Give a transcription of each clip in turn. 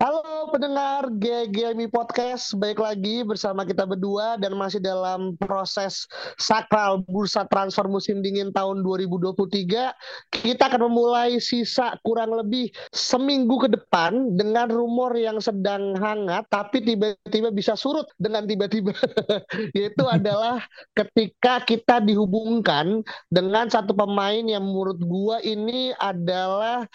Halo pendengar GGMI Podcast, baik lagi bersama kita berdua dan masih dalam proses sakral bursa transfer musim dingin tahun 2023. Kita akan memulai sisa kurang lebih seminggu ke depan dengan rumor yang sedang hangat tapi tiba-tiba bisa surut dengan tiba-tiba yaitu adalah ketika kita dihubungkan dengan satu pemain yang menurut gua ini adalah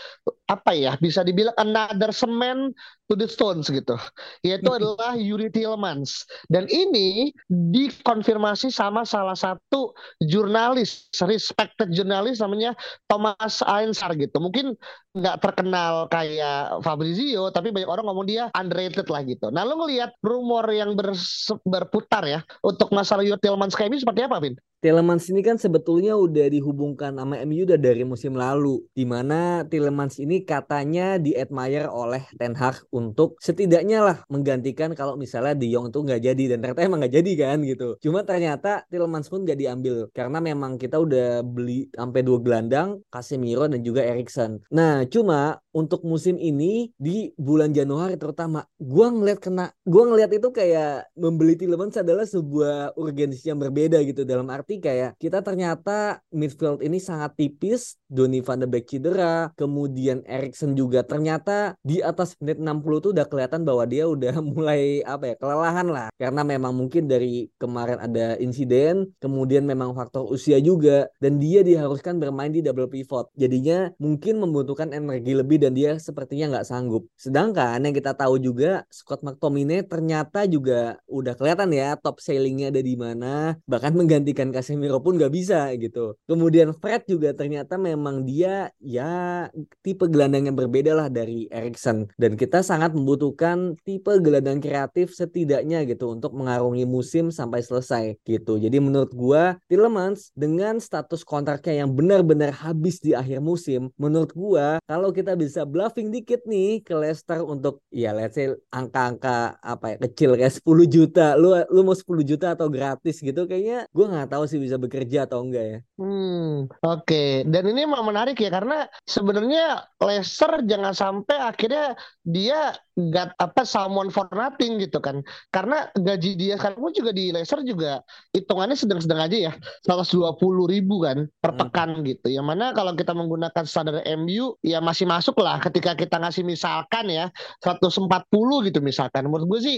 apa ya bisa dibilang another semen to the stones gitu. Yaitu adalah Yuri Tillmans dan ini dikonfirmasi sama salah satu jurnalis respected jurnalis namanya Thomas Ainsar gitu. Mungkin nggak terkenal kayak Fabrizio tapi banyak orang ngomong dia underrated lah gitu. Nah lo ngelihat rumor yang bers- berputar ya untuk masalah Yuri Tillmans kayak ini seperti apa Vin? Tielemans ini kan sebetulnya udah dihubungkan sama MU udah dari musim lalu di mana Tielemans ini katanya di admire oleh Ten Hag untuk setidaknya lah menggantikan kalau misalnya De Jong itu nggak jadi dan ternyata emang nggak jadi kan gitu. Cuma ternyata Tielemans pun nggak diambil karena memang kita udah beli sampai dua gelandang Casemiro dan juga Erikson. Nah cuma untuk musim ini di bulan Januari terutama gua ngeliat kena gua ngeliat itu kayak membeli Tielemans adalah sebuah urgensi yang berbeda gitu. Dalam arti kayak kita ternyata midfield ini sangat tipis Donny van de Beek cedera kemudian Erikson juga ternyata di atas menit 60 tuh udah kelihatan bahwa dia udah mulai apa ya kelelahan lah. Karena memang mungkin dari kemarin ada insiden kemudian memang faktor usia juga dan dia diharuskan bermain di double pivot. Jadinya mungkin membutuhkan energi lebih dan dia sepertinya nggak sanggup. Sedangkan yang kita tahu juga Scott McTominay ternyata juga udah kelihatan ya top sailingnya ada di mana. Bahkan menggantikan Casemiro pun nggak bisa gitu. Kemudian Fred juga ternyata memang dia ya tipe gelandang yang berbeda lah dari Erikson. Dan kita sangat membutuhkan tipe gelandang kreatif setidaknya gitu untuk mengarungi musim sampai selesai gitu. Jadi menurut gua Tielemans dengan status kontraknya yang benar-benar habis di akhir musim menurut gua kalau kita bisa bluffing dikit nih ke Leicester untuk ya let's say angka-angka apa ya kecil kayak 10 juta lu lu mau 10 juta atau gratis gitu kayaknya gua nggak tahu sih bisa bekerja atau enggak ya Hmm, oke. Dan ini emang menarik ya karena sebenarnya Leicester jangan sampai akhirnya dia got apa someone for nothing gitu kan. Karena gaji dia sekarang pun juga di Leicester juga hitungannya sedang-sedang aja ya. 120 ribu kan per Hmm. pekan gitu. Yang mana kalau kita menggunakan standar MU ya masih masuk lah ketika kita ngasih misalkan ya 140 gitu misalkan. Menurut gue sih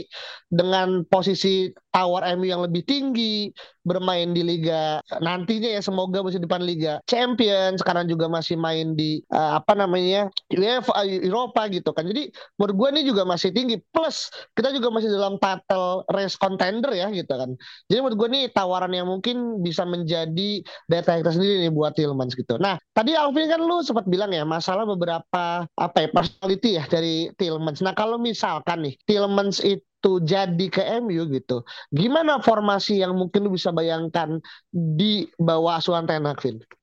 dengan posisi tawar MU yang lebih tinggi bermain di liga nantinya ya semoga musim depan liga champion sekarang juga masih main di eh, apa namanya UEFA Eropa gitu kan. Jadi menurut gue ini juga masih tinggi. Plus kita juga masih dalam title race contender ya gitu kan. Jadi menurut gue ini tawaran yang mungkin bisa menjadi data kita sendiri nih buat Tillmans gitu. Nah tadi Alvin kan lu sempat bilang ya masalah beberapa apa ya personality ya dari Tillmans nah kalau misalkan nih Tillmans itu itu jadi ke MU gitu. Gimana formasi yang mungkin lu bisa bayangkan di bawah asuhan Ten?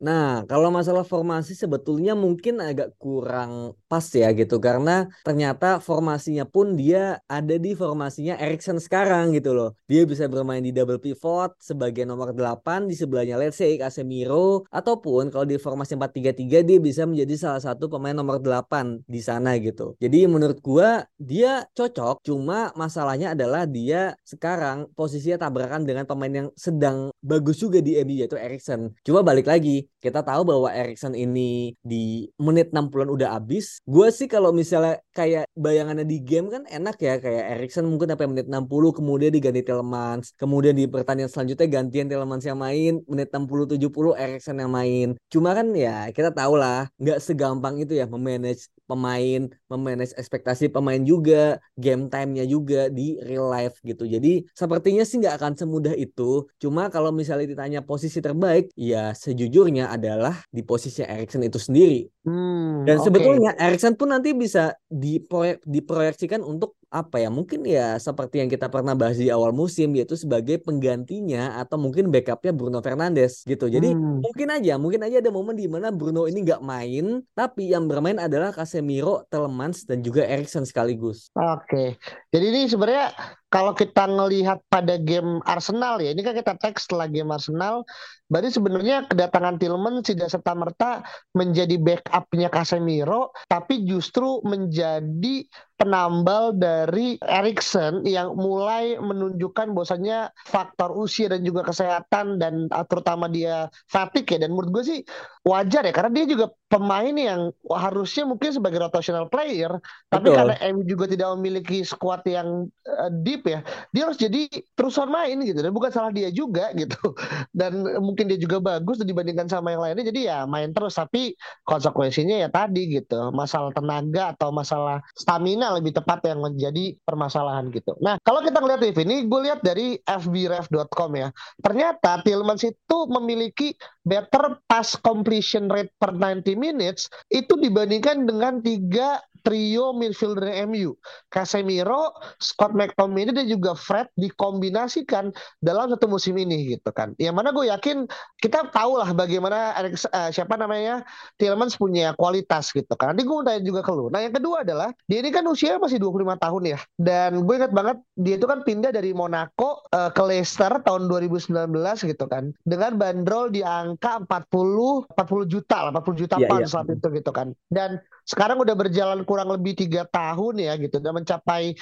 Nah, kalau masalah formasi sebetulnya mungkin agak kurang pas ya gitu karena ternyata formasinya pun dia ada di formasinya Erikson sekarang gitu loh. Dia bisa bermain di double pivot sebagai nomor 8 di sebelahnya let's say Casemiro ataupun kalau di formasi 4-3-3 dia bisa menjadi salah satu pemain nomor 8 di sana gitu. Jadi menurut gua dia cocok cuma masalahnya adalah dia sekarang posisinya tabrakan dengan pemain yang sedang bagus juga di MU yaitu Erikson. Cuma balik lagi, kita tahu bahwa Erikson ini di menit 60-an udah habis. Gue sih kalau misalnya kayak bayangannya di game kan enak ya kayak Erikson mungkin sampai menit 60 kemudian diganti Telemans, kemudian di pertandingan selanjutnya gantian Telemans yang main, menit 60 70 Erikson yang main. Cuma kan ya kita tahu lah nggak segampang itu ya memanage pemain, memanage ekspektasi pemain juga, game time-nya juga di real life gitu. Jadi sepertinya sih nggak akan semudah itu. Cuma kalau misalnya ditanya posisi terbaik, ya sejujurnya adalah di posisi Erikson itu sendiri. Hmm, Dan oke. sebetulnya Erikson pun nanti bisa diproyek, diproyeksikan untuk apa ya? Mungkin ya seperti yang kita pernah bahas di awal musim yaitu sebagai penggantinya atau mungkin backupnya Bruno Fernandes gitu. Jadi Hmm. mungkin aja, mungkin aja ada momen di mana Bruno ini nggak main, tapi yang bermain adalah Casemiro, Telemans dan juga Erikson sekaligus. Oke, jadi ini sebenarnya kalau kita ngelihat pada game Arsenal ya, ini kan kita teks setelah game Arsenal, berarti sebenarnya kedatangan Tillman tidak serta merta menjadi backupnya Casemiro, tapi justru menjadi penambal dari Erikson yang mulai menunjukkan bahwasanya faktor usia dan juga kesehatan dan uh, terutama dia fatigue ya. Dan menurut gue sih wajar ya karena dia juga pemain yang harusnya mungkin sebagai rotational player tapi Betul. karena MU juga tidak memiliki squad yang uh, deep ya dia harus jadi terusan main gitu. Dan bukan salah dia juga gitu. Dan mungkin dia juga bagus dibandingkan sama yang lainnya jadi ya main terus. Tapi konsekuensinya ya tadi gitu masalah tenaga atau masalah stamina lebih tepat yang menjadi permasalahan gitu. Nah kalau kita ngeliat Viv, ini gue lihat dari fbref.com ya ternyata Tillmans itu memiliki better pass completion rate per 90 minutes itu dibandingkan dengan tiga trio midfielder MU Casemiro, Scott McTominay dan juga Fred dikombinasikan dalam satu musim ini gitu kan. Yang mana gue yakin kita tahu lah bagaimana Alex, uh, siapa namanya Tillmans punya kualitas gitu kan. Nanti gue tanya juga ke lu. Nah yang kedua adalah dia ini kan usia masih 25 tahun ya. Dan gue ingat banget dia itu kan pindah dari Monaco uh, ke Leicester tahun 2019 gitu kan. Dengan bandrol di angka 40 40 juta lah 40 juta Iya, pound iya. saat itu gitu kan. Dan sekarang udah berjalan kurang lebih tiga tahun ya gitu dan mencapai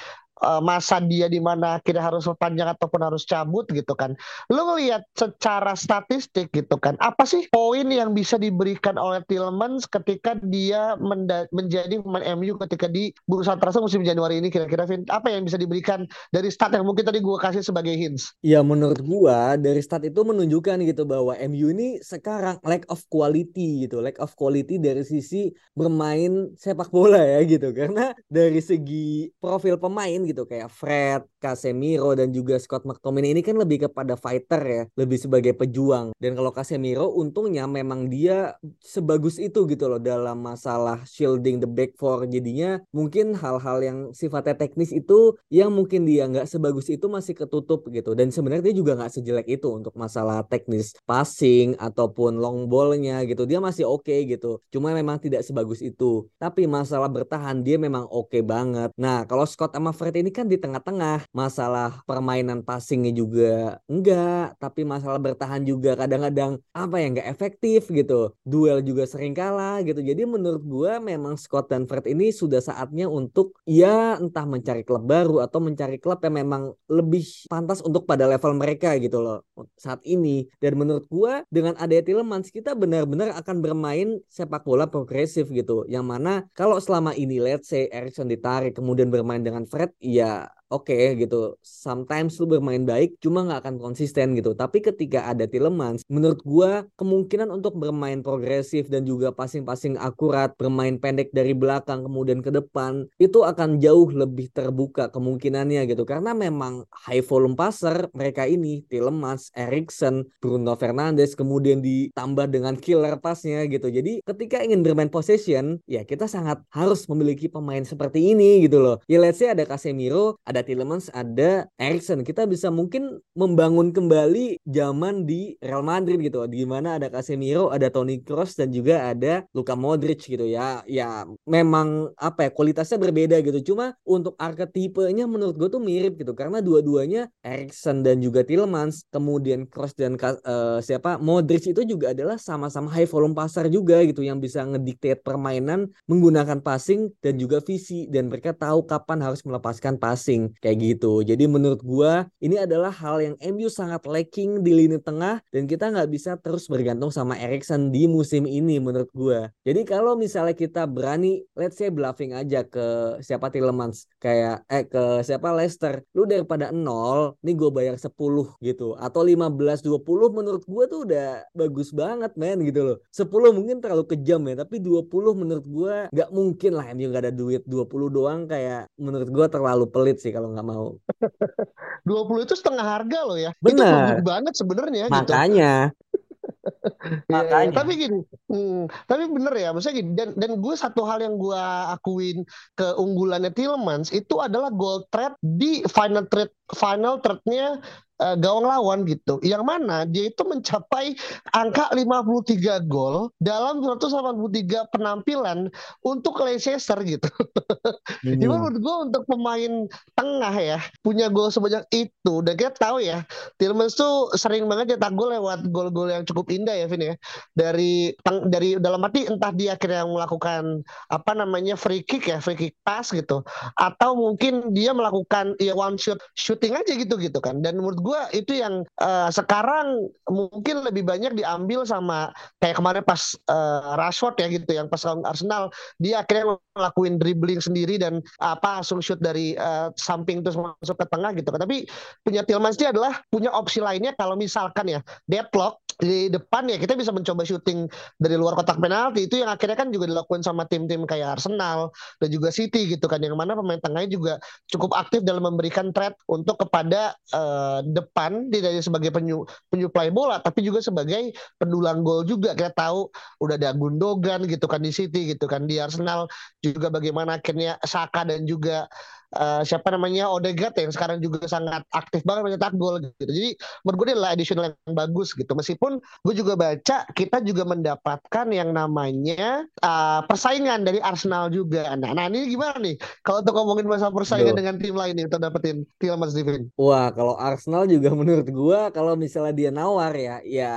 uh, masa dia di mana akhirnya harus perpanjang ataupun harus cabut gitu kan. Lu ngelihat secara statistik gitu kan, apa sih poin yang bisa diberikan oleh Tillmans ketika dia menjadi pemain MU ketika di bursa transfer musim Januari ini kira-kira apa yang bisa diberikan dari stat yang mungkin tadi gua kasih sebagai hints? Ya menurut gua dari stat itu menunjukkan gitu bahwa MU ini sekarang lack of quality gitu, lack of quality dari sisi bermain sepak bola ya gitu. Karena dari segi profil pemain gitu kayak Fred, Casemiro dan juga Scott McTominay ini kan lebih kepada fighter ya, lebih sebagai pejuang. Dan kalau Casemiro untungnya memang dia sebagus itu gitu loh dalam masalah shielding the back four. Jadinya mungkin hal-hal yang sifatnya teknis itu yang mungkin dia nggak sebagus itu masih ketutup gitu. Dan sebenarnya dia juga nggak sejelek itu untuk masalah teknis passing ataupun long ballnya gitu. Dia masih oke gitu. Cuma memang tidak sebagus itu. Tapi masalah bertahan dia memang oke banget. Nah kalau Scott sama Fred ini kan di tengah-tengah. Masalah permainan passingnya juga enggak. Tapi masalah bertahan juga kadang-kadang apa ya nggak efektif gitu. Duel juga sering kalah gitu. Jadi menurut gua memang Scott dan Fred ini sudah saatnya untuk ya entah mencari klub baru atau mencari klub yang memang lebih pantas untuk pada level mereka gitu loh saat ini. Dan menurut gua dengan adanya Tielemans kita benar-benar akan bermain sepak bola progresif gitu. Yang mana kalau selama ini let's say Erikson ditarik kemudian bermain dengan Fred ya oke gitu. Sometimes lu bermain baik cuma nggak akan konsisten gitu. Tapi ketika ada Tielemans, menurut gua kemungkinan untuk bermain progresif dan juga passing-passing akurat, bermain pendek dari belakang kemudian ke depan itu akan jauh lebih terbuka kemungkinannya gitu. Karena memang high volume passer mereka ini Tielemans, Erikson, Bruno Fernandes kemudian ditambah dengan killer passnya gitu. Jadi ketika ingin bermain possession, ya kita sangat harus memiliki pemain seperti ini gitu loh. Ya let's say ada Casemiro, ada Tielemans, ada Erikson. Kita bisa mungkin membangun kembali zaman di Real Madrid gitu. Di mana ada Casemiro, ada Toni Kroos dan juga ada Luka Modric gitu ya. Ya memang apa ya kualitasnya berbeda gitu. Cuma untuk arketipenya menurut gue tuh mirip gitu karena dua-duanya Erikson dan juga Tielemans, kemudian Kroos dan uh, siapa Modric itu juga adalah sama-sama high volume passer juga gitu yang bisa ngediktate permainan menggunakan passing dan juga visi dan mereka tahu kapan harus melepaskan passing kayak gitu. Jadi menurut gua ini adalah hal yang MU sangat lacking di lini tengah dan kita nggak bisa terus bergantung sama Erikson di musim ini menurut gua. Jadi kalau misalnya kita berani let's say bluffing aja ke siapa Tielemans kayak eh ke siapa Leicester, lu daripada nol, nih gue bayar 10 gitu atau 15 20 menurut gua tuh udah bagus banget men gitu loh. 10 mungkin terlalu kejam ya, tapi 20 menurut gua nggak mungkin lah MU nggak ada duit 20 doang kayak menurut gua terlalu pelit sih kalau nggak mau. 20 itu setengah harga loh ya. Itu Benar. bagus banget sebenarnya gitu. Makanya iya. Tapi gini, hmm, tapi bener ya, maksudnya gini, dan dan gue satu hal yang gue akuin keunggulannya Tillmans itu adalah goal threat di final threat final threat-nya uh, gawang lawan gitu. Yang mana dia itu mencapai angka 53 gol dalam 183 penampilan untuk Leicester gitu. Hmm. Jadi menurut gue untuk pemain tengah ya punya gol sebanyak itu dan kita tahu ya Tillmans tuh sering banget cetak gol lewat gol-gol yang cukup indah ya Vin ya. Dari dari dalam arti entah dia akhirnya melakukan apa namanya free kick ya, free kick pass gitu atau mungkin dia melakukan ya one shot shooting aja gitu gitu kan. Dan menurut gue gue itu yang uh, sekarang mungkin lebih banyak diambil sama kayak kemarin pas uh, Rashford ya gitu yang pas Arsenal dia akhirnya ngelakuin dribbling sendiri dan apa langsung shoot dari uh, samping terus masuk ke tengah gitu. Tapi punya Tillmans dia adalah punya opsi lainnya kalau misalkan ya deadlock di depan ya kita bisa mencoba syuting dari luar kotak penalti. Itu yang akhirnya kan juga dilakukan sama tim-tim kayak Arsenal dan juga City gitu kan yang mana pemain tengahnya juga cukup aktif dalam memberikan threat untuk kepada uh, depan tidak hanya sebagai penyu, penyuplai bola tapi juga sebagai pendulang gol juga. Kita tahu udah ada Gundogan gitu kan di City gitu kan di Arsenal juga bagaimana akhirnya Saka dan juga uh, siapa namanya Odegaard yang sekarang juga sangat aktif banget mencetak gol gitu. Jadi menurut gue ini adalah additional yang bagus gitu. Meskipun gue juga baca kita juga mendapatkan yang namanya uh, persaingan dari Arsenal juga. Nah, nah ini gimana nih kalau untuk ngomongin masalah persaingan Duh. dengan tim lain yang kita dapetin Tillman Steven? Wah kalau Arsenal juga menurut gue kalau misalnya dia nawar ya ya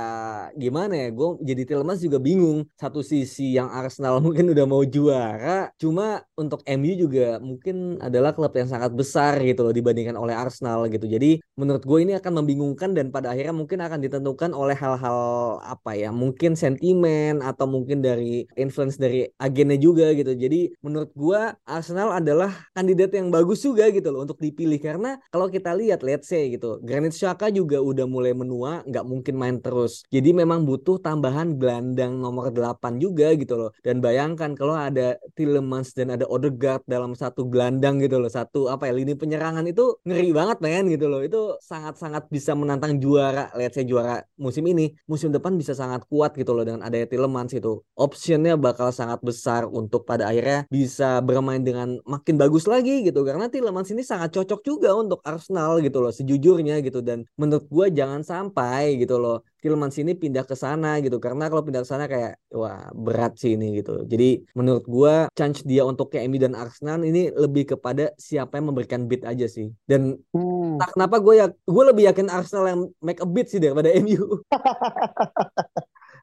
gimana ya gue jadi Tillman juga bingung. Satu sisi yang Arsenal mungkin udah mau juara, cuma untuk MU juga mungkin adalah klub yang sangat besar gitu loh dibandingkan oleh Arsenal gitu. Jadi menurut gue ini akan membingungkan dan pada akhirnya mungkin akan ditentukan oleh hal-hal apa ya mungkin sentimen atau mungkin dari influence dari agennya juga gitu. Jadi menurut gue Arsenal adalah kandidat yang bagus juga gitu loh untuk dipilih karena kalau kita lihat let's say gitu Granit Xhaka juga udah mulai menua nggak mungkin main terus. Jadi memang butuh tambahan gelandang nomor 8 juga gitu loh. Dan bayangkan kalau ada Tillemans dan ada Odegaard dalam satu gelandang gitu loh satu apa ya lini penyerangan itu ngeri banget men gitu loh. Itu sangat-sangat bisa menantang juara, lihat saya juara musim ini. Musim depan bisa sangat kuat gitu loh dengan adanya Tillemans itu. Optionnya bakal sangat besar untuk pada akhirnya bisa bermain dengan makin bagus lagi gitu. Karena Tillemans ini sangat cocok juga untuk Arsenal gitu loh sejujurnya gitu. Dan menurut gue jangan sampai gitu loh Tillmans ini pindah ke sana gitu. Karena kalau pindah ke sana kayak wah berat sih ini gitu. Jadi menurut gue chance dia untuk ke MU dan Arsenal ini lebih kepada siapa yang memberikan bid aja sih. Dan hmm. tak kenapa gue ya gue lebih yakin Arsenal yang make a bid sih daripada MU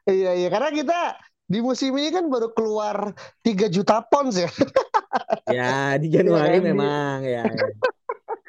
iya iya. Karena kita di musim ini kan baru keluar 3 juta pounds ya. Ya di Januari iya, memang ya, ya.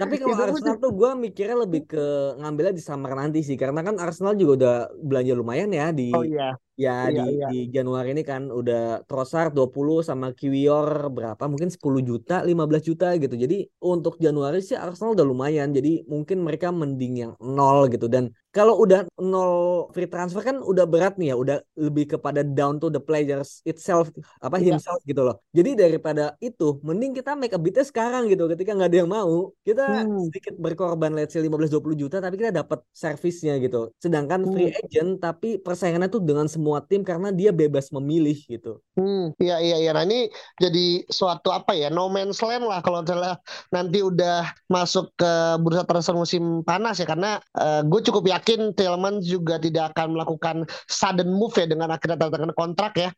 Tapi kalau Arsenal tuh gue mikirnya lebih ke ngambilnya di summer nanti sih, karena kan Arsenal juga udah belanja lumayan ya di oh, iya. Ya iya, di, iya. di Januari ini kan udah Trossard 20 sama Kiwior berapa mungkin 10 juta 15 juta gitu. Jadi untuk Januari sih Arsenal udah lumayan. Jadi mungkin mereka mending yang nol gitu dan kalau udah nol free transfer kan udah berat nih ya, udah lebih kepada down to the players itself apa iya. himself gitu loh. Jadi daripada itu mending kita make a bid sekarang gitu ketika nggak ada yang mau. Kita hmm. sedikit berkorban let's say 15 20 juta tapi kita dapat servisnya gitu. Sedangkan free hmm. agent tapi persaingannya tuh dengan semua semua tim karena dia bebas memilih gitu. Hmm, iya iya iya. Nah ini jadi suatu apa ya no man's land lah kalau misalnya nanti udah masuk ke bursa transfer musim panas ya karena uh, gue cukup yakin Tillman juga tidak akan melakukan sudden move ya dengan akhirnya tanda kontrak ya.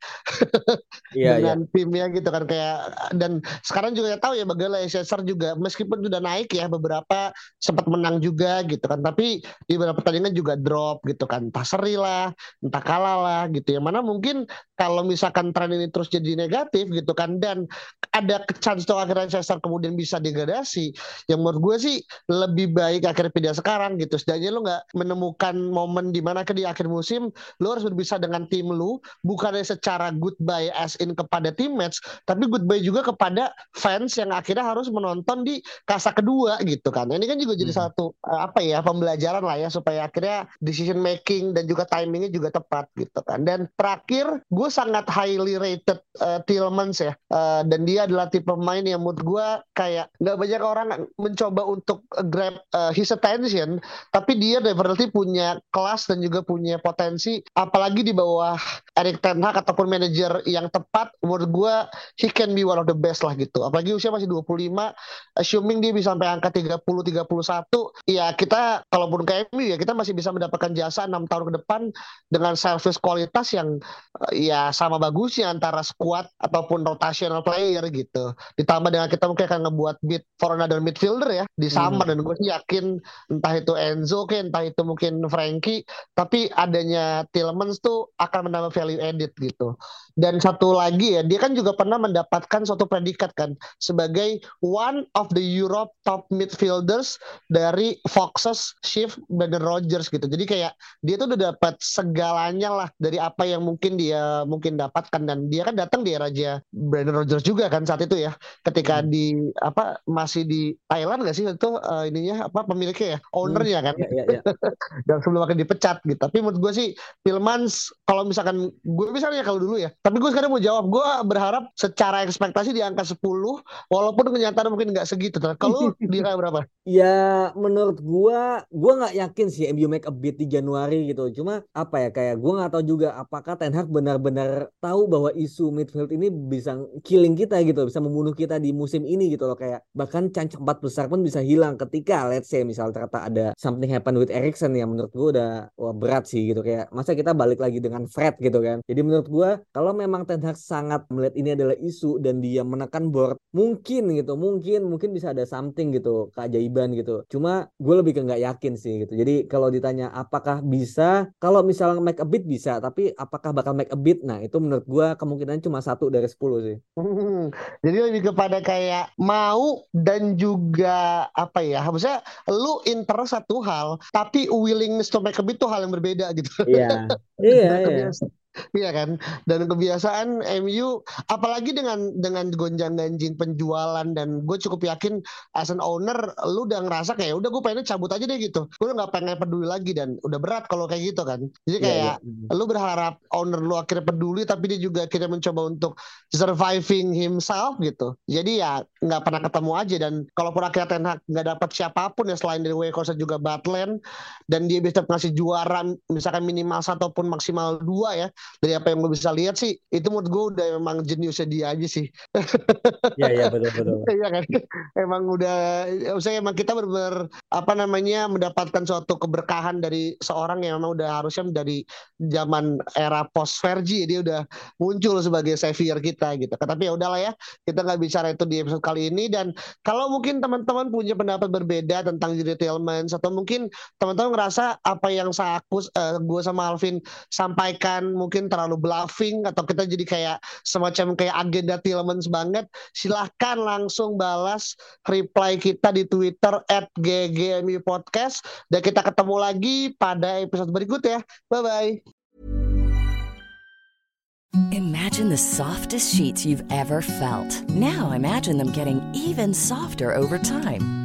Iya, dengan iya. timnya gitu kan kayak dan sekarang juga tahu ya bagaimana Leicester juga meskipun sudah naik ya beberapa sempat menang juga gitu kan tapi di beberapa pertandingan juga drop gitu kan entah seri lah entah kalah lah gitu ya. Mana mungkin kalau misalkan tren ini terus jadi negatif gitu kan dan ada chance tuh akhirnya Leicester kemudian bisa degradasi yang menurut gue sih lebih baik akhirnya pindah sekarang gitu. Setidaknya lo nggak menemukan momen di mana ke di akhir musim lo harus berpisah dengan tim lo bukannya secara goodbye as in kepada teammates tapi goodbye juga kepada fans yang akhirnya harus menonton di kasa kedua gitu kan. Ini kan juga jadi hmm. satu eh, apa ya pembelajaran lah ya supaya akhirnya decision making dan juga timingnya juga tepat gitu kan. Dan terakhir gue sangat highly rated uh, Tillmans ya. Uh, dan dia adalah tipe pemain yang menurut gue kayak nggak banyak orang mencoba untuk grab uh, his attention tapi dia definitely pasti punya kelas dan juga punya potensi apalagi di bawah Erik Ten Hag ataupun manajer yang tepat menurut gue he can be one of the best lah gitu apalagi usia masih 25 assuming dia bisa sampai angka 30 31 ya kita kalaupun ke MU ya kita masih bisa mendapatkan jasa enam tahun ke depan dengan service kualitas yang eh, ya sama bagusnya antara squad ataupun rotational player gitu ditambah dengan kita mungkin akan ngebuat bid for another midfielder ya di summer hmm. dan gue sih yakin entah itu Enzo ke entah itu mungkin Frankie tapi adanya Tillmans tuh akan menambah value edit gitu. Dan satu lagi ya dia kan juga pernah mendapatkan suatu predikat kan sebagai one of the Europe top midfielders dari Foxes Shift Brandon Rogers gitu. Jadi kayak dia tuh udah dapat segalanya lah dari apa yang mungkin dia mungkin dapatkan. Dan dia kan datang di raja Brandon Rogers juga kan saat itu ya ketika hmm. di apa masih di Thailand gak sih itu uh, ininya apa pemiliknya ya ownernya kan. Ya, ya, ya. Dan sebelum akan dipecat gitu. Tapi menurut gue sih Pilmans kalau misalkan gue misalnya kalau dulu ya. Tapi gue sekarang mau jawab gue berharap secara ekspektasi di angka 10 walaupun kenyataan mungkin nggak segitu kalau di angka berapa? Ya menurut gue gue nggak yakin sih MU make a beat di Januari gitu. Cuma apa ya kayak gue nggak tahu juga apakah Ten Hag benar-benar tahu bahwa isu midfield ini bisa killing kita gitu bisa membunuh kita di musim ini gitu loh. Kayak bahkan cancak empat besar pun bisa hilang ketika let's say misal ternyata ada something happen with Erikson yang menurut gue udah wah berat sih gitu kayak masa kita balik lagi dengan Fred gitu kan. Jadi menurut gue kalau memang Ten Hag sangat melihat ini adalah isu dan dia menekan board mungkin gitu mungkin mungkin bisa ada something gitu keajaiban gitu. Cuma gue lebih ke nggak yakin sih gitu. Jadi kalau ditanya apakah bisa kalau misalnya make a beat bisa tapi apakah bakal make a beat? Nah itu menurut gue kemungkinan cuma satu dari sepuluh sih. Hmm, jadi lebih kepada kayak mau dan juga apa ya maksudnya lu interest satu hal tapi willingness to make a itu hal yang berbeda gitu. Iya. Iya iya Iya kan? Dan kebiasaan MU apalagi dengan dengan gonjang-ganjing penjualan dan gue cukup yakin as an owner lu udah ngerasa kayak udah gue pengen cabut aja deh gitu. Gue udah gak pengen peduli lagi dan udah berat kalau kayak gitu kan. Jadi iya, kayak yeah, yeah. lu berharap owner lu akhirnya peduli tapi dia juga akhirnya mencoba untuk surviving himself gitu. Jadi ya nggak pernah ketemu aja dan kalaupun akhirnya Ten Hag nggak dapat siapa pun ya selain dari Weghorst juga Batland dan dia bisa ngasih juara misalkan minimal satu ataupun maksimal dua ya dari apa yang gue bisa lihat sih itu menurut gue udah memang jeniusnya dia aja sih. Iya iya betul betul. Iya kan? Emang udah saya emang kita benar apa namanya mendapatkan suatu keberkahan dari seorang yang memang udah harusnya dari zaman era post Fergie dia udah muncul sebagai savior kita gitu. Tapi ya udahlah ya kita nggak bicara itu di episode kali ini. Dan kalau mungkin teman-teman punya pendapat berbeda tentang Jude Tillmans atau mungkin teman-teman ngerasa apa yang saya aku uh, gue sama Alvin sampaikan mungkin terlalu bluffing atau kita jadi kayak semacam kayak agenda Tillmans banget silahkan langsung balas reply kita di Twitter at Podcast dan kita ketemu lagi pada episode berikut ya bye bye Imagine the softest sheets you've ever felt. Now imagine them getting even softer over time.